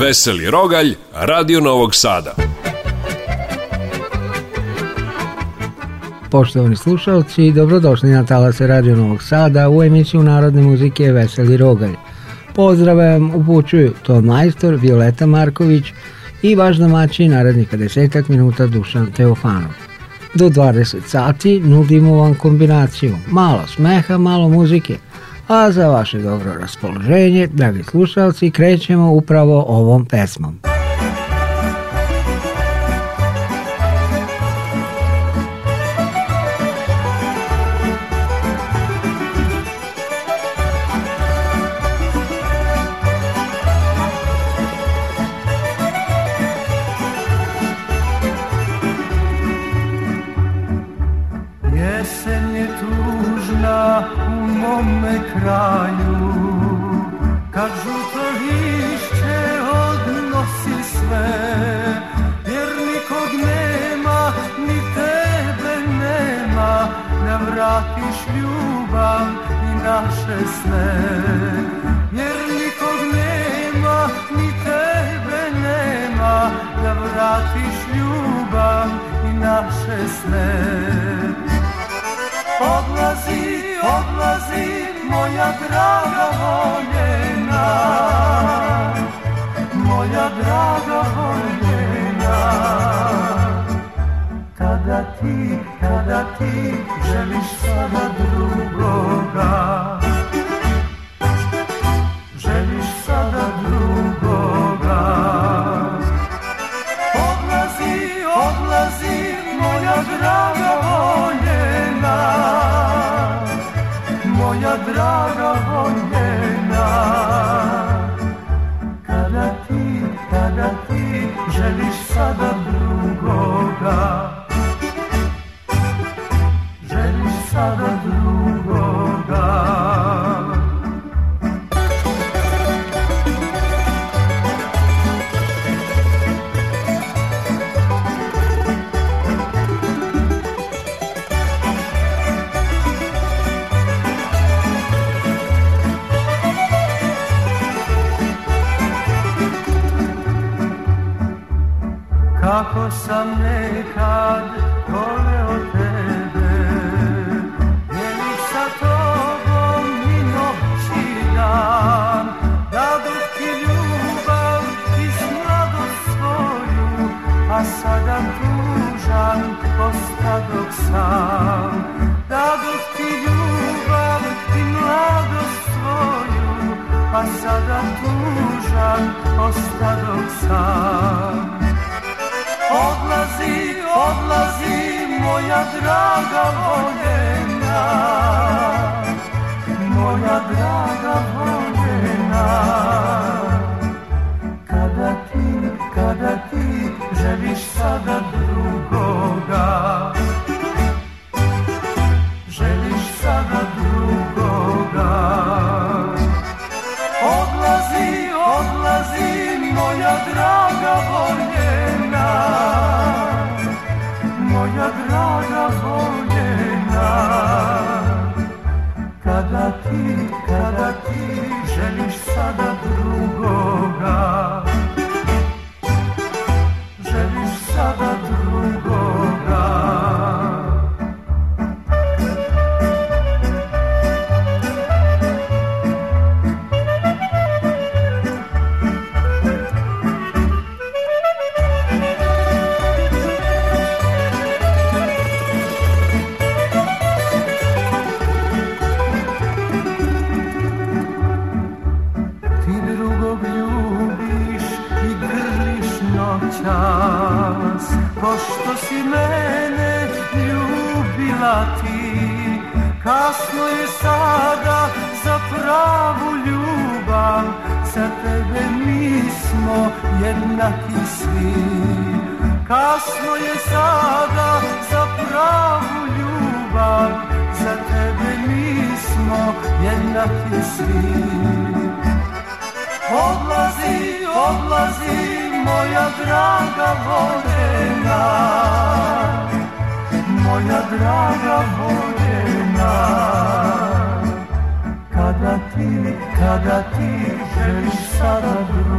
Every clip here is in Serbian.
Veseli Rogalj, Radio Novog Sada. Poštovani slušalci, dobrodošli na talase Radio Novog Sada u emisiju Narodne muzike Veseli Rogalj. Pozdravljam, upućuju to Majstor, Violeta Marković i vaš domaći narednika desetak minuta Dušan Teofanov. Do 20 sati nudimo vam kombinaciju malo smeha, malo muzike – a za vaše dobro raspoloženje, dragi slušalci, krećemo upravo ovom pesmom. draga voljena, moja draga voljena. Kada ti, kada ti želiš sada drugoga, sada drugoga moja draga voljena, moja draga voljena. Kada ti, kada ti želiš sada drugo, you.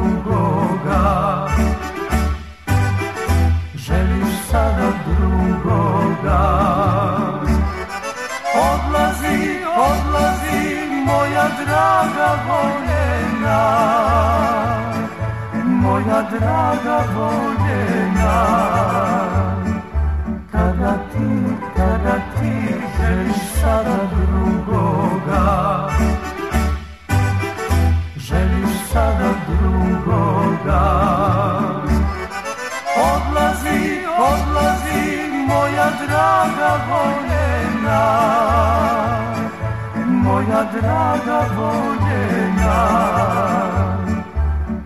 draga voljenja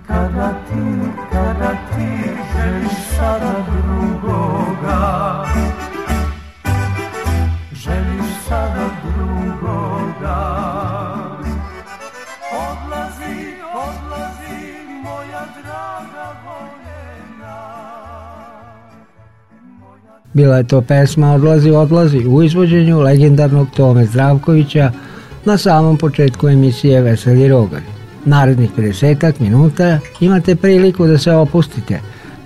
Kada ti, kada ti želiš sada drugoga Želiš sada drugoga Odlazi, odlazi moja draga voljenja Bila je to pesma Odlazi, odlazi u izvođenju legendarnog Tome Zdravkovića na samom početku emisije Veseli Rogar. Narednih 50 minuta imate priliku da se opustite,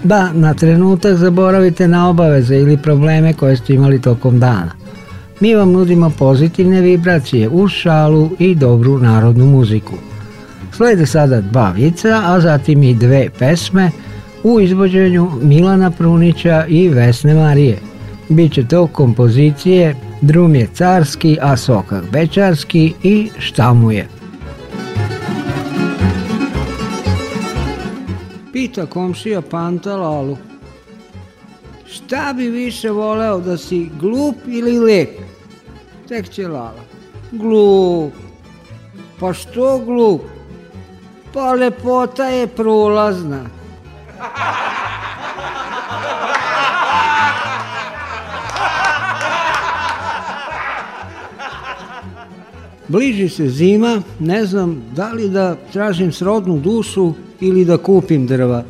da na trenutak zaboravite na obaveze ili probleme koje ste imali tokom dana. Mi vam nudimo pozitivne vibracije u šalu i dobru narodnu muziku. Slede sada dva vica, a zatim i dve pesme u izvođenju Milana Prunića i Vesne Marije. Bit će to kompozicije Drum je carski, a sokak bečarski i je Pita komšija Panta Lalu. Šta bi više voleo da si glup ili lep? Tek će Lala. Glup. Pa što glup? Pa lepota je prolazna. bliži se zima, ne znam da li da tražim srodnu dušu ili da kupim drva.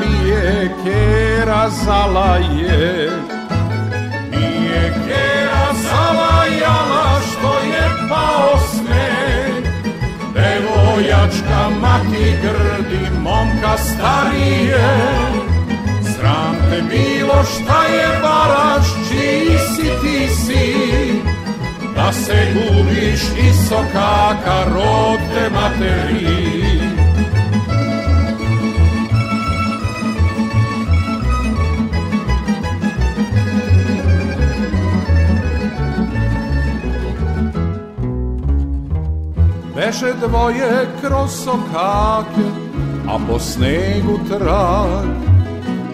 Nije kera je, Nije kera jala Što je pao sne Devojačka mati grdi Momka starije Sram te bilo šta je varaš Čiji si ti si Da se gubiš isoka Karot te Še dvoje kroz sokake, a po snegu trag.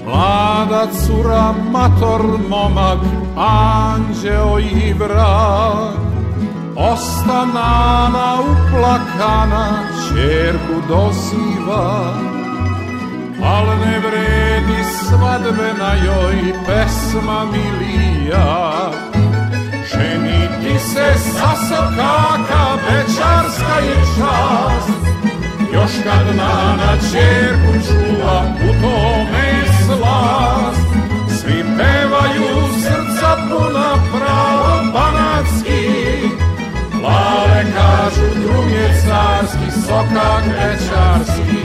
Mlada cura, mator, momak, anđeo i vrag. nama uplakana, čerku doziva al ne vredi na joj pesma milija se sasokaka večarska je čast Još kad nana čerku čuva u tome slast Svi pevaju srca puna pravo banacki Lale kažu drum carski, sokak večarski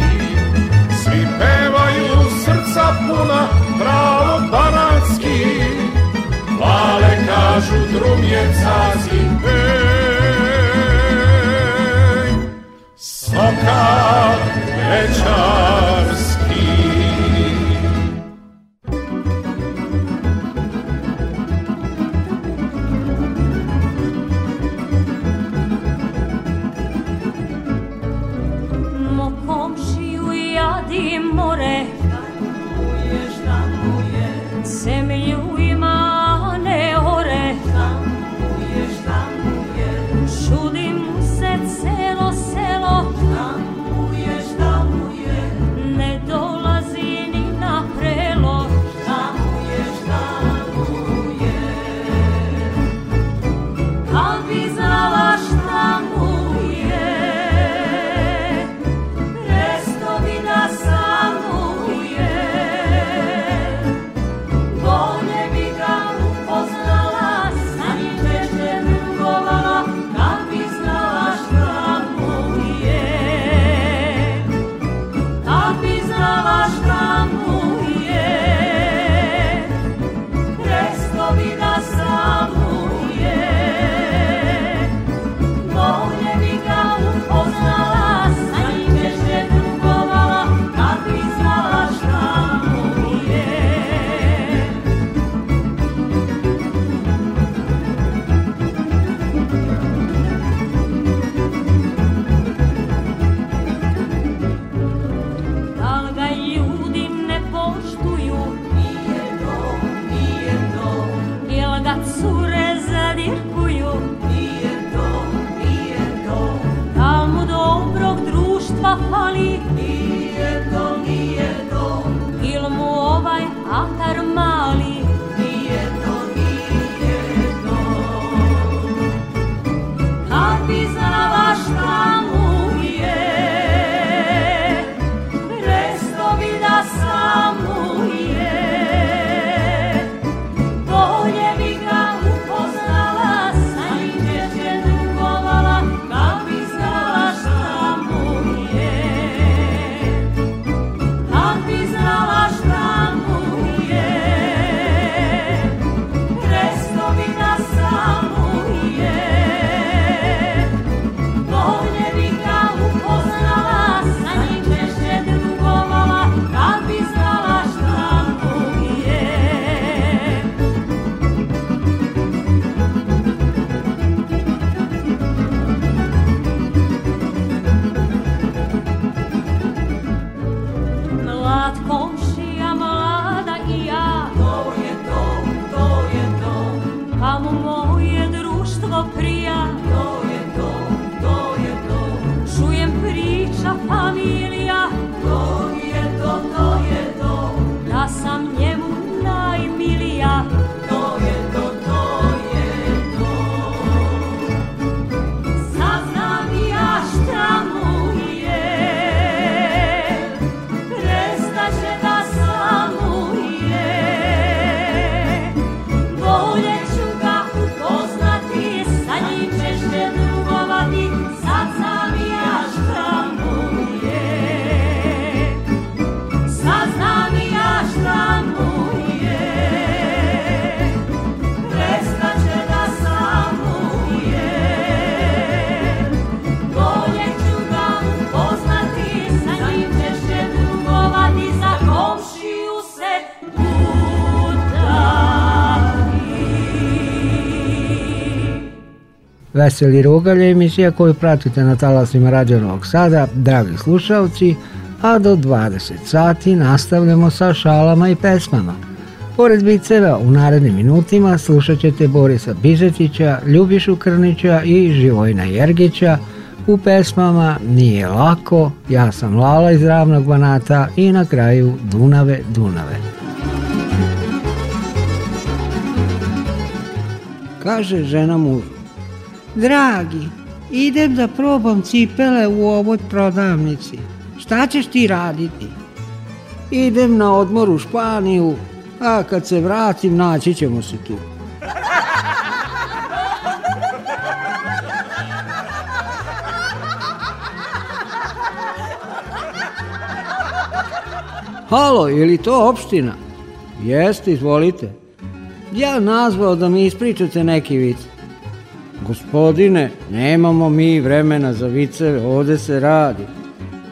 Svi pevaju srca puna pravo banacki ale kažu drum je caci, ej, soka večer. Veseli Rogalje emisija koju pratite na talasima Radio Novog Sada, dragi slušalci, a do 20 sati nastavljamo sa šalama i pesmama. Pored biceva u narednim minutima slušat ćete Borisa Bizetića, Ljubišu Krnića i Živojna Jergića u pesmama Nije lako, Ja sam Lala iz Ravnog Banata i na kraju Dunave, Dunave. Kaže žena mužu, Dragi, idem da probam cipele u ovoj prodavnici. Šta ćeš ti raditi? Idem na odmor u Španiju, a kad se vratim naći ćemo se tu. Halo, je li to opština? Jeste, izvolite. Ja nazvao da mi ispričate neki vic. Gospodine, nemamo mi vremena za vice, ovdje se radi.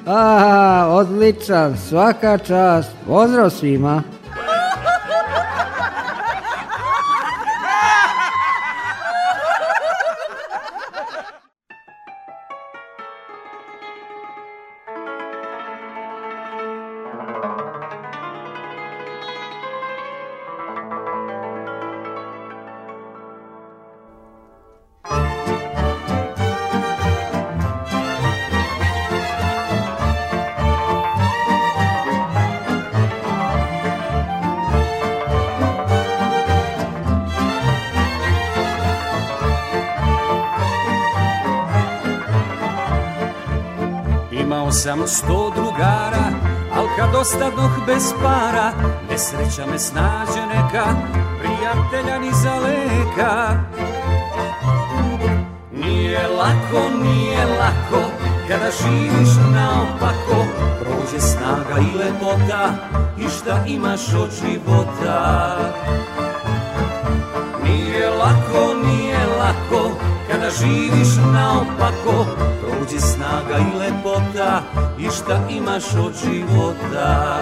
A, odličan, svaka čast, pozdrav svima. ostadnoh bez para Nesreća me snađe neka Prijatelja ni za Nije lako, nije lako Kada živiš naopako Prođe snaga i lepota I šta imaš od života Nije lako, nije lako Kada živiš naopako tuđi snaga i lepota i šta imaš od života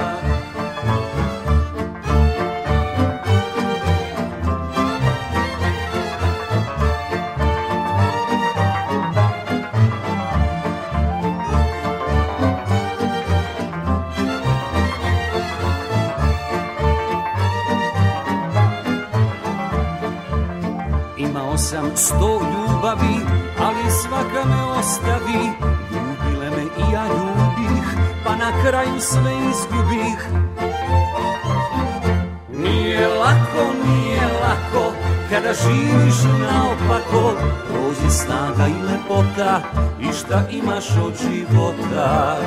kraj sve izgubih Nije lako, nije lako Kada živiš naopako Prođe snaga i lepota I šta imaš od života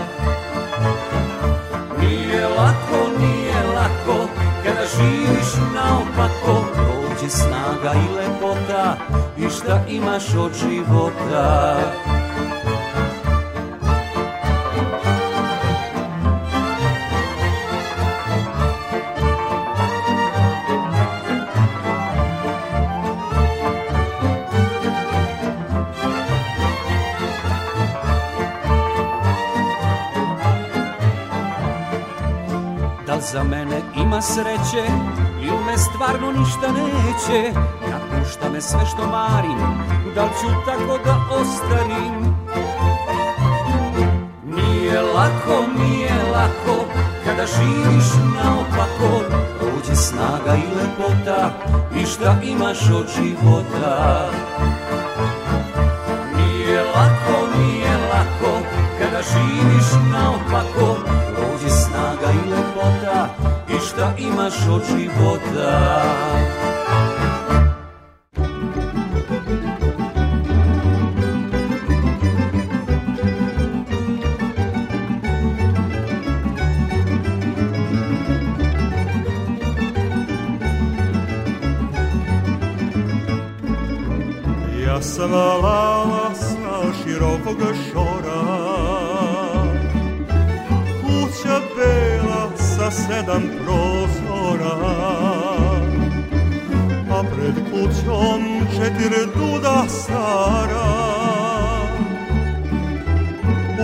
Nije lako, nije lako Kada živiš naopako Prođe snaga i lepota I šta imaš od života Za mene ima sreće i me stvarno ništa neće Napušta me sve što marim, da li ću tako da ostarim Nije lako, nije lako, kada živiš naopako Prođe snaga i lepota i šta imaš od života Nije lako, nije lako, kada živiš naopako da imaš od života Ja sam alala sa širokog šora sedam prozora A pred kućom četiri duda stara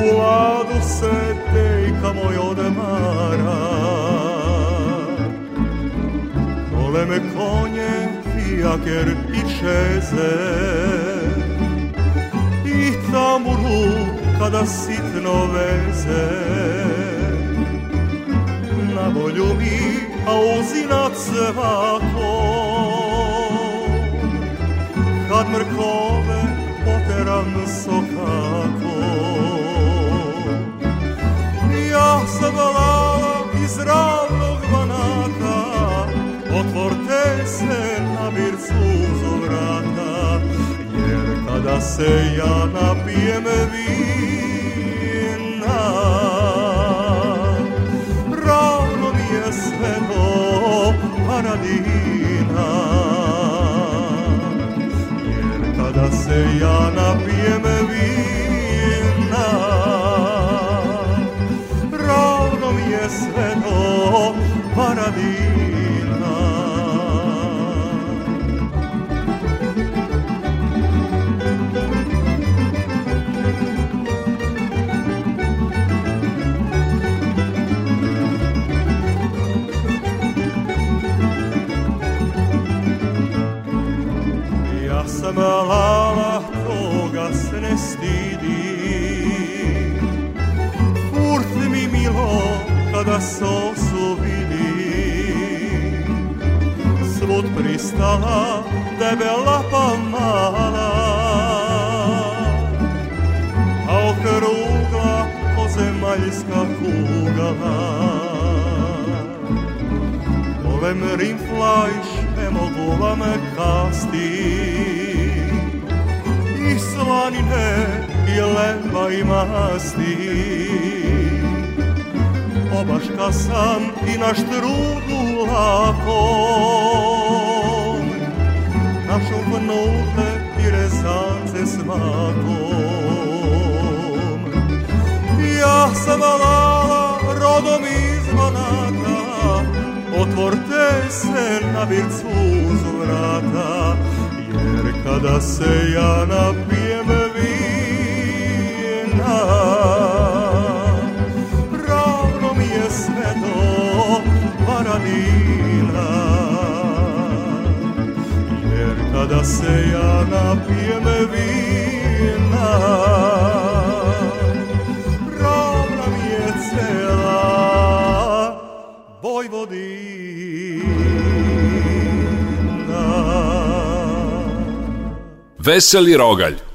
U ladu se tejka moj odemara me konje, fijaker i čeze I tamuru kada sitno veze na volju mi, a uzinat svako. Kad mrkove poteram sokako, ja sam lala iz ravnog banata, otvorte se na bircu vrata, jer kada se ja napijem vi, granadina Jer kada se ja napijem vina Ravno mi je sve to paradina stidi Furt mi milo kada sosu vidi Svud pristala debela pa mala A okrugla ozemaljska kugala Golem rimflajš ne mogu vam kasti slanine jelema i masti Obaška pa sam i na štrudu lakom Našu vnute i rezance svakom Ja sam alala rodom iz Monaka Otvorte se na vircu vrata Jer kada se ja napijem planina Jer kada se ja napijem vina Ravna mi je cela Vojvodina Veseli rogalj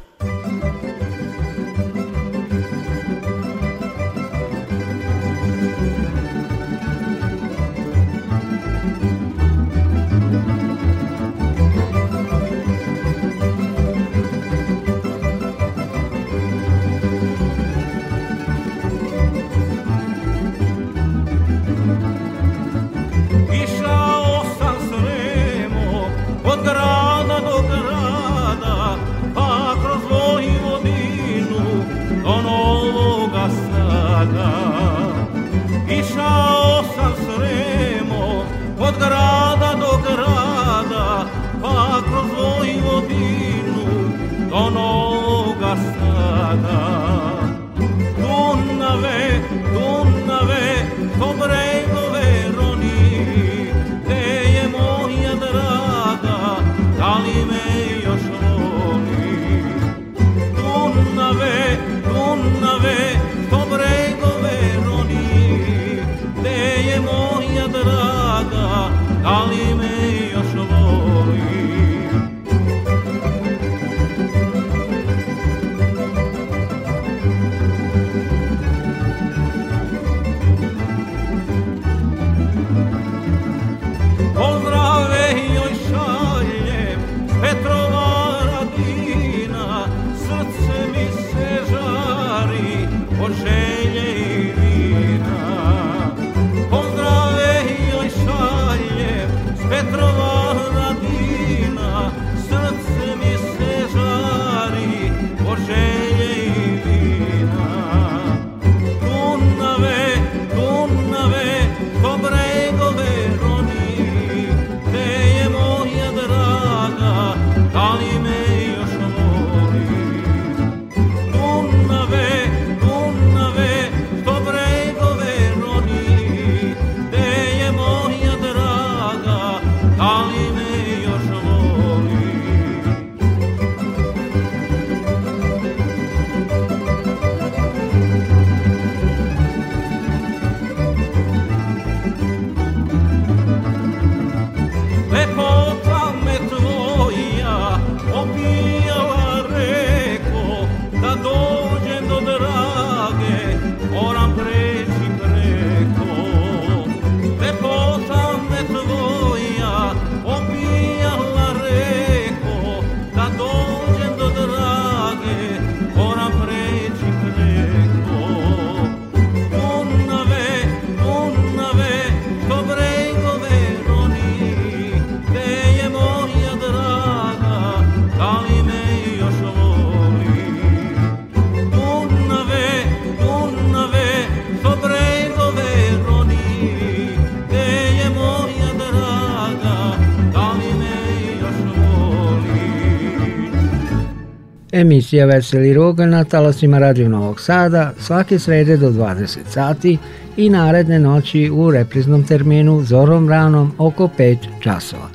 emisija Veseli Roga na talasima Radio Novog Sada svake srede do 20 sati i naredne noći u repriznom terminu zorom ranom oko 5 časova.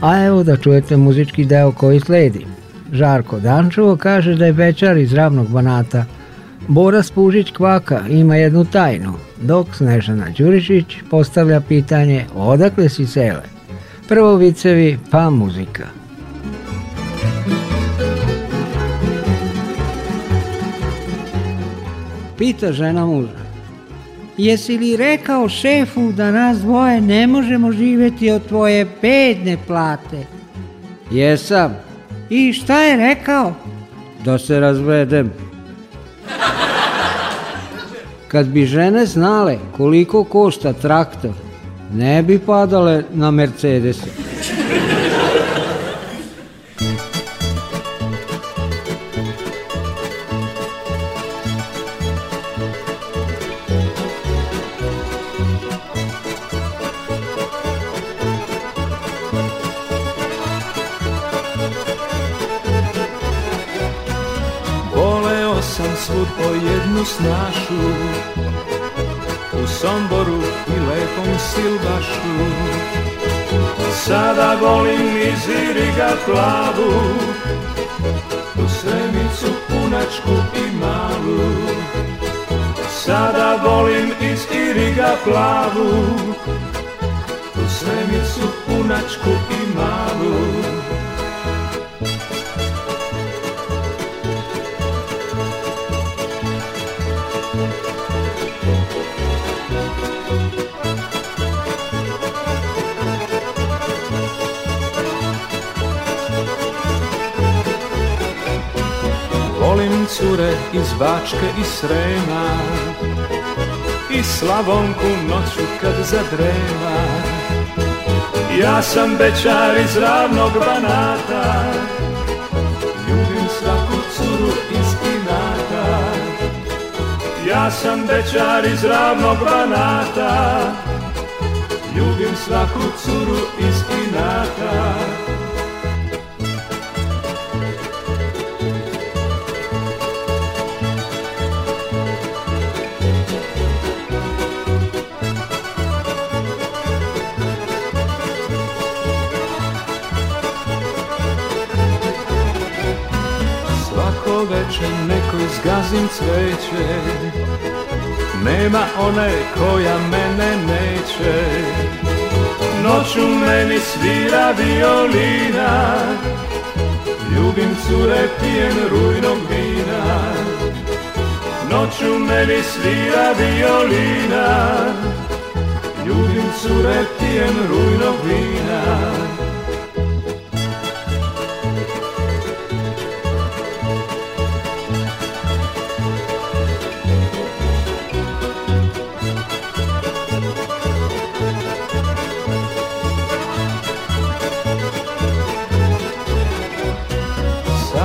A evo da čujete muzički deo koji sledi. Žarko Dančevo kaže da je večar iz ravnog banata. Bora Spužić Kvaka ima jednu tajnu, dok Snežana Đurišić postavlja pitanje odakle si sele. Prvo vicevi, pa muzika. Pita žena muža. Jesi li rekao šefu da nas dvoje ne možemo živjeti od tvoje bedne plate? Jesam. I šta je rekao? Da se razvedem. Kad bi žene znale koliko košta traktor, ne bi padale na Mercedesu. snijega plavu U sremicu punačku i malu Sada volim iz iriga plavu U sremicu punačku i malu cure iz Bačke i Srema I Slavonku noću kad zadrema Ja sam bečar iz ravnog banata Ljubim svaku curu iz kinata Ja sam bečar iz ravnog banata Ljubim svaku curu iz proleće neko izgazim cveće Nema one koja mene neće Noću meni svira violina Ljubim cure pijem rujnog vina Noću meni svira violina Ljubim cure pijem rujnog vina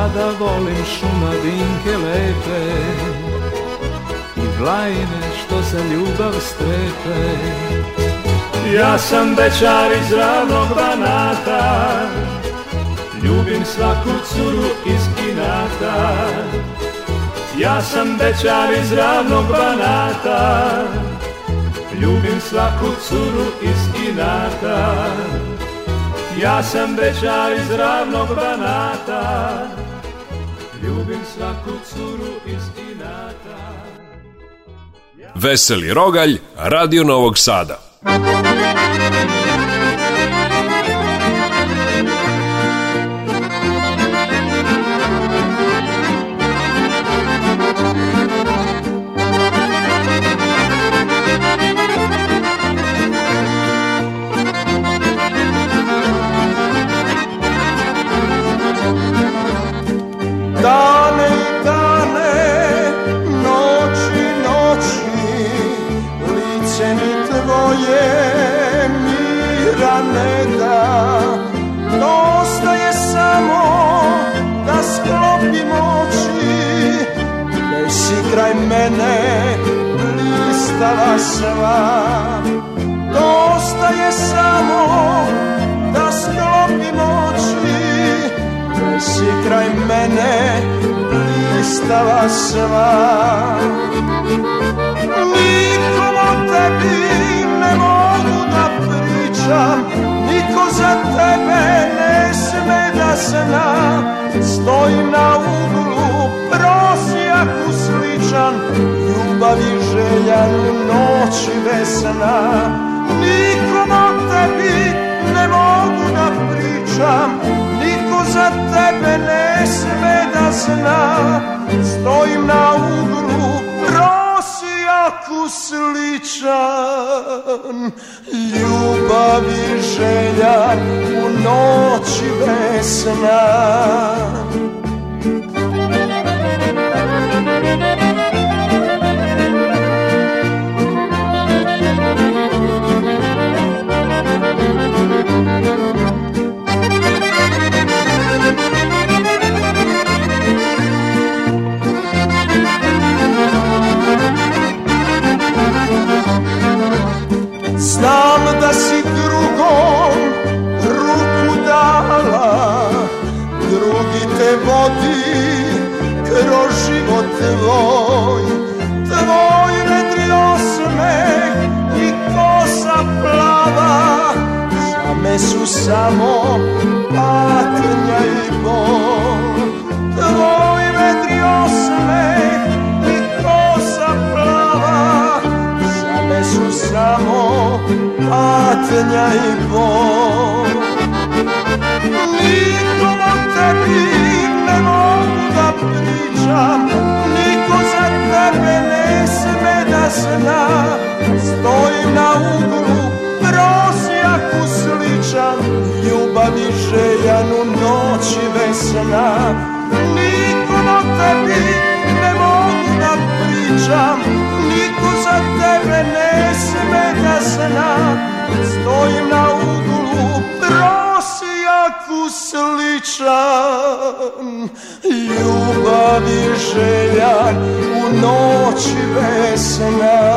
da volim šuma vinke lepe I vlajne što se ljubav strepe Ja sam bečar iz ravnog banata Ljubim svaku curu iz kinata Ja sam bečar iz ravnog banata Ljubim svaku curu iz kinata Ja sam bečar iz ravnog banata svaku curu iz inata. Veseli Rogalj, Radio Novog Sada. Srce tvoje mira ne da je samo da sklopim oči Jer si kraj mene blistala sva je samo da sklopim oči Jer si kraj mene blistala sva Lijep tebi ne mogu da pričam Niko za tebe ne sme da zna, na Stojim na uglu, prosjaku sličan Ljubav i želja noći vesna Nikom o tebi ne mogu da pričam Niko za tebe ne sme da zna Stojim na uglu, prosjaku sličan kišan Ljubav i želja u noći bez te vodi kroz život tvoj Tvoj vedri osmeh i kosa plava Za me su samo patnja i bol Tvoj vedri osmeh i kosa plava Za me su samo patnja i bol sna Nikom o tebi ne mogu da pričam Niko za tebe ne sme da zna Stojim na uglu prosijaku sličan Ljubav i željan u noći vesna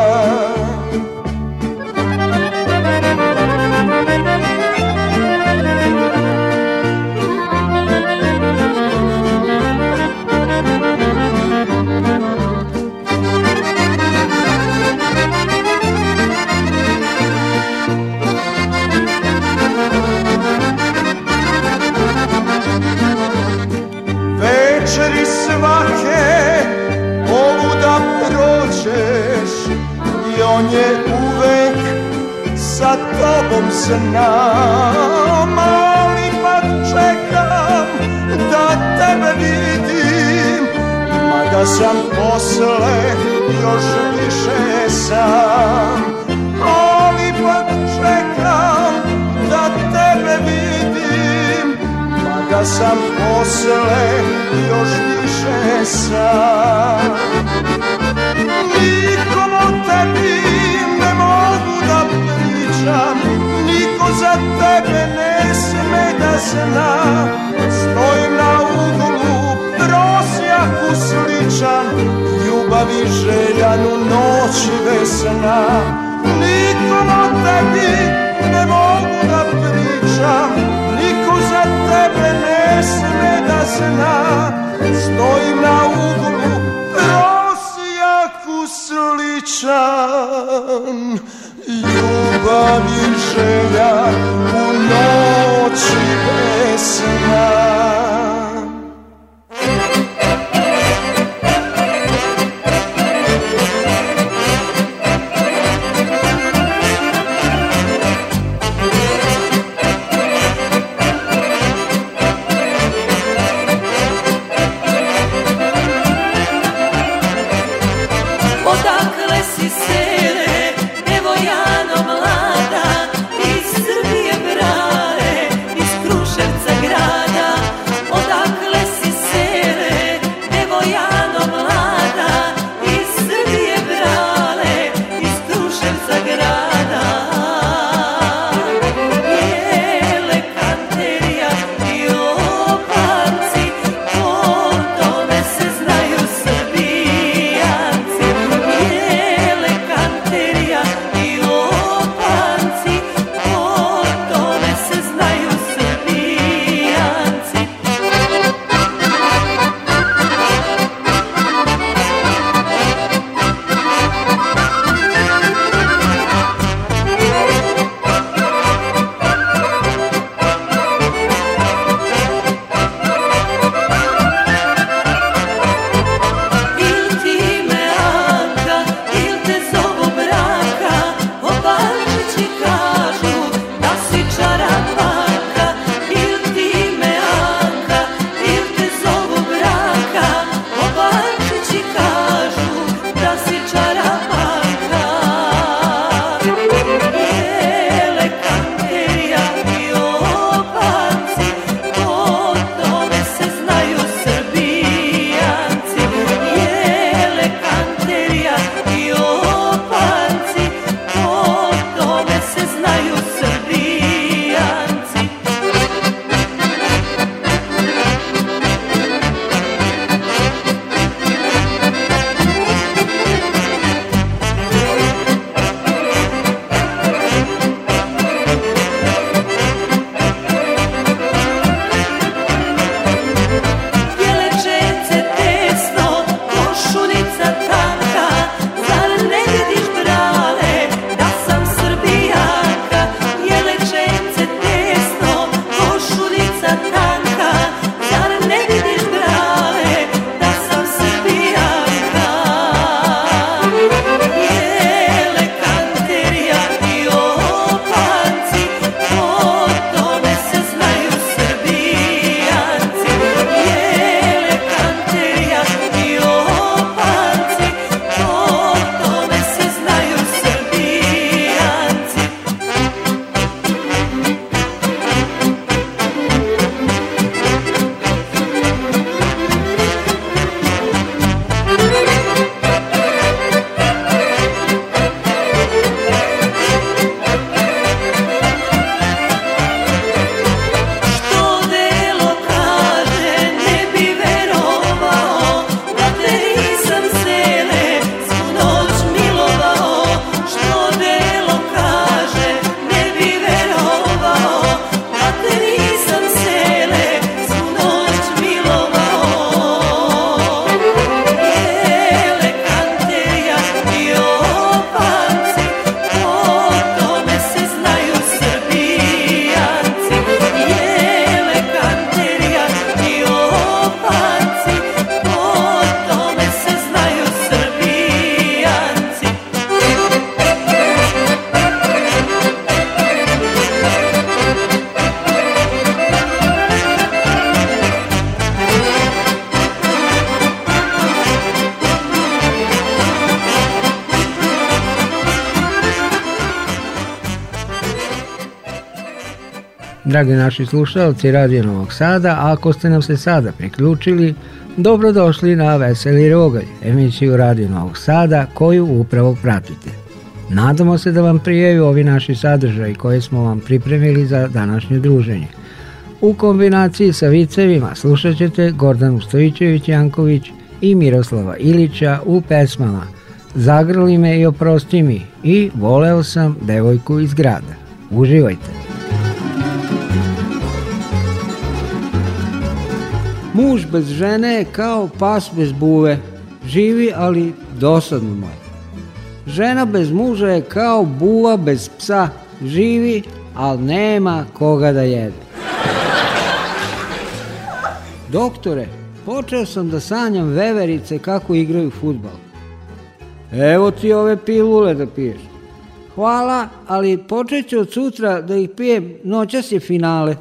znam, ali pa čekam da tebe vidim, mada sam posle još više sam, ali pa čekam da tebe vidim, mada sam posle još više sam. Nikom o tebi danu, noći vesna Nikom o tebi ne mogu da pričam Niko za tebe ne sme da zna Stojim na uglu Prosijaku sličan Ljubav i želja u noći vesna dragi naši slušalci Radio Novog Sada, ako ste nam se sada priključili, dobrodošli na Veseli Rogaj, emisiju Radio Novog Sada koju upravo pratite. Nadamo se da vam prijeju ovi naši sadržaji koje smo vam pripremili za današnje druženje. U kombinaciji sa vicevima slušat ćete Gordan Stojićević Janković i Miroslava Ilića u pesmama Zagrli me i oprosti mi i Voleo sam devojku iz grada. Uživajte! muž bez žene je kao pas bez buve. Živi, ali dosadno moj. Žena bez muža je kao buva bez psa. Živi, ali nema koga da jede. Doktore, počeo sam da sanjam veverice kako igraju futbal. Evo ti ove pilule da piješ. Hvala, ali počet ću od sutra da ih pijem, noćas je finale.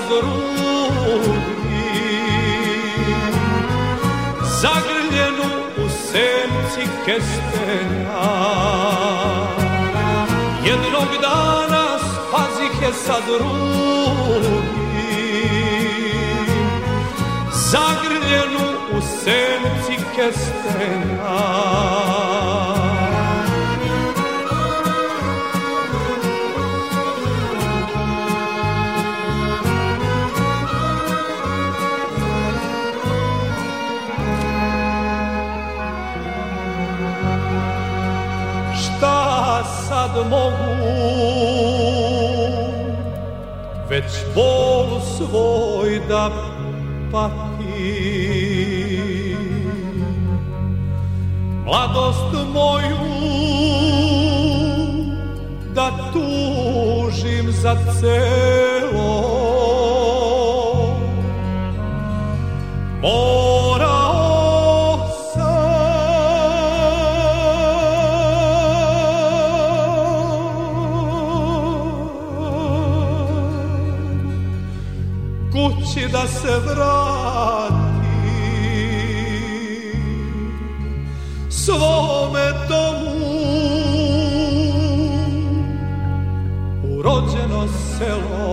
zagrudi Zagrljenu u senci kestena Jednog dana spazih je sa drugim Zagrljenu u senci kestena mogu već bol svoj da patim mladost moju da tužim za cel se vrati svome domu u rođeno selo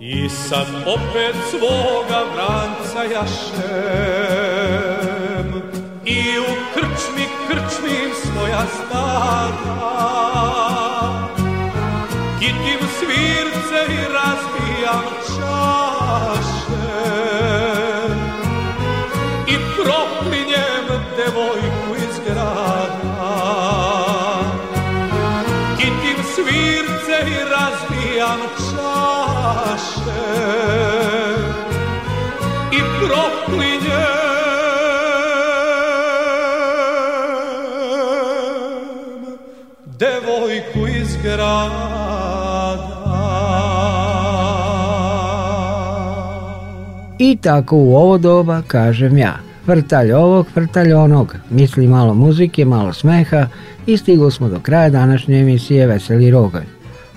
i sad opet svoga vranca jašem i u krčmi krčmim svoja stara i proklinje devojku iz I tako u ovo doba kažem ja. Vrtalj ovog, vrtalj onog. Misli malo muzike, malo smeha i stigli smo do kraja današnje emisije Veseli rogalj.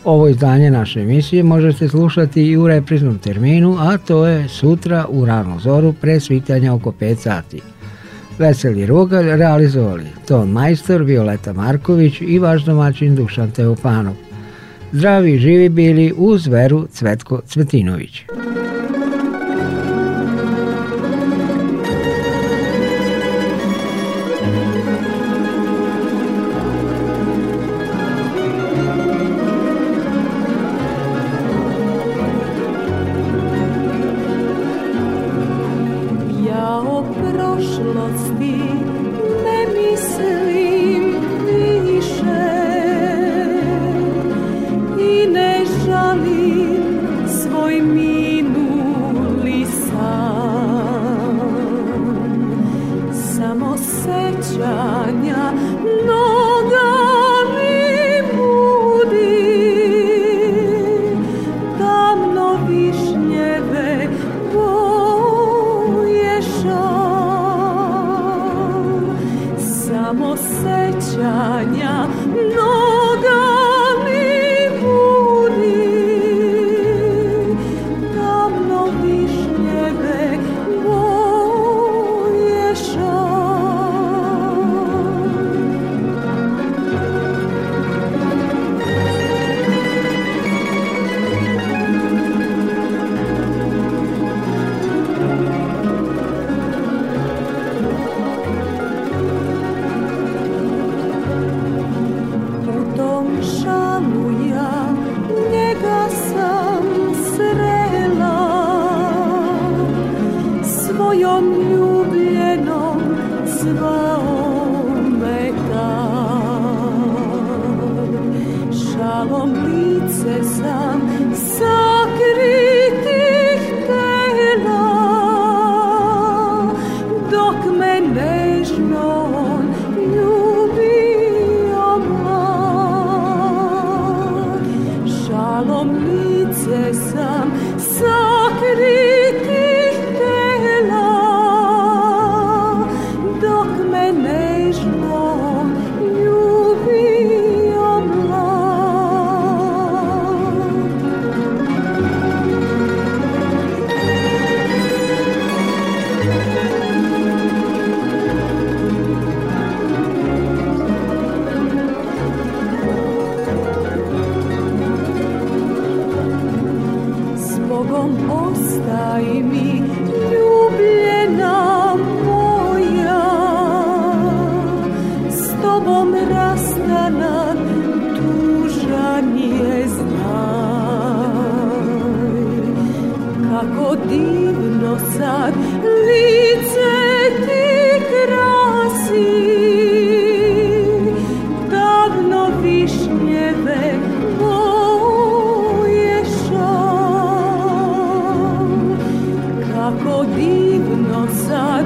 Ovo izdanje naše emisije možete slušati i u repriznom terminu, a to je sutra u ranu zoru pre svitanja oko 5 sati. Veseli Rogalj realizovali Ton Majstor, Violeta Marković i vaš domaćin Dušan Teofanov. Zdravi živi bili uz veru Cvetko Cvetinović. kako divno sad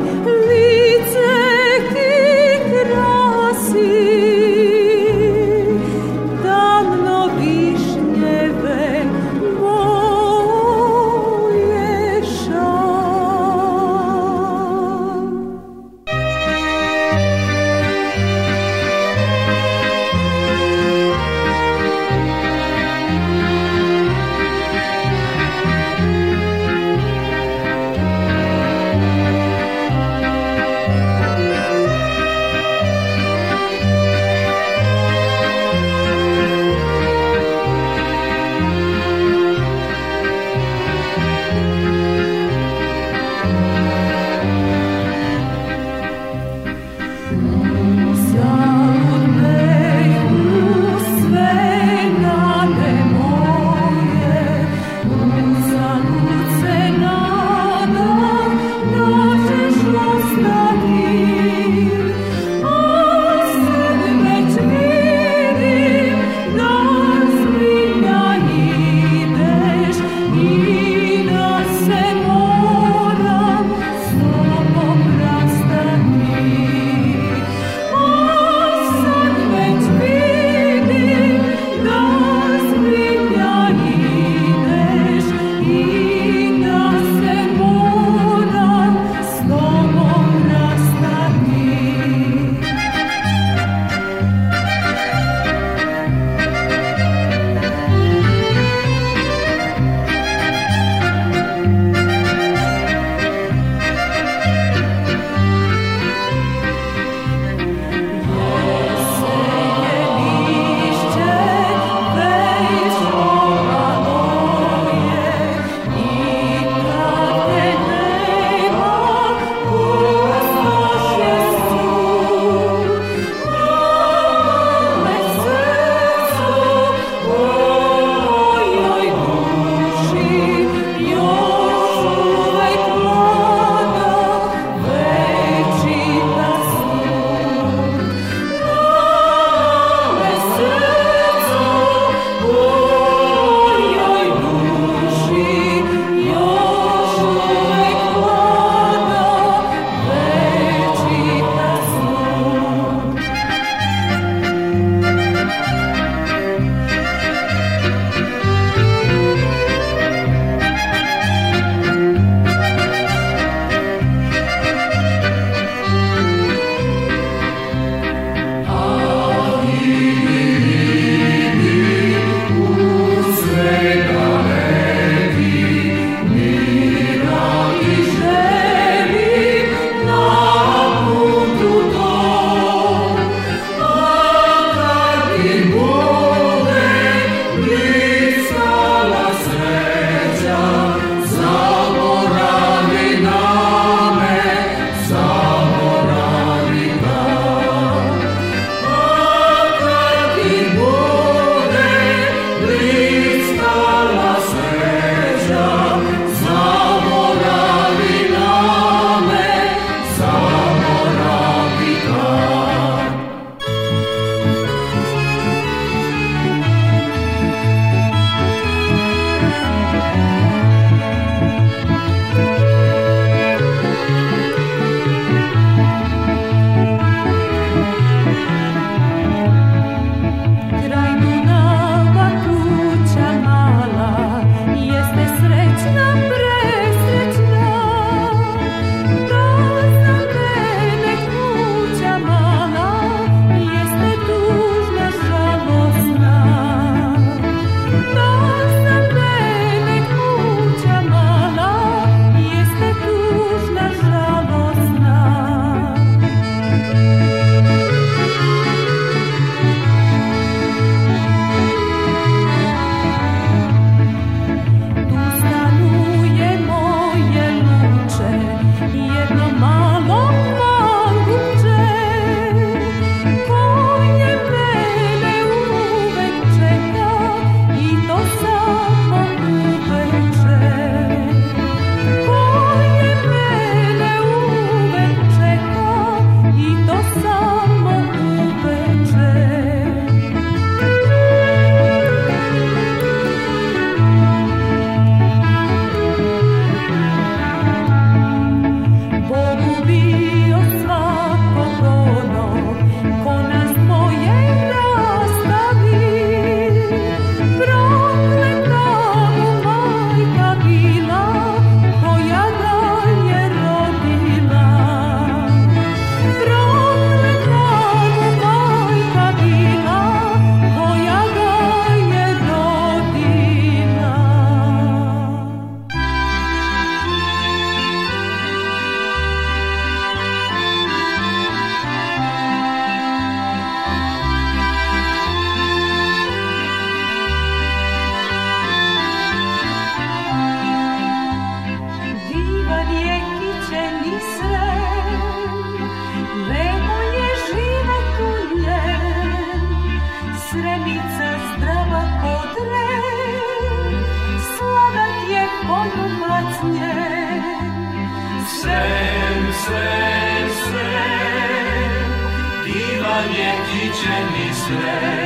sleigh.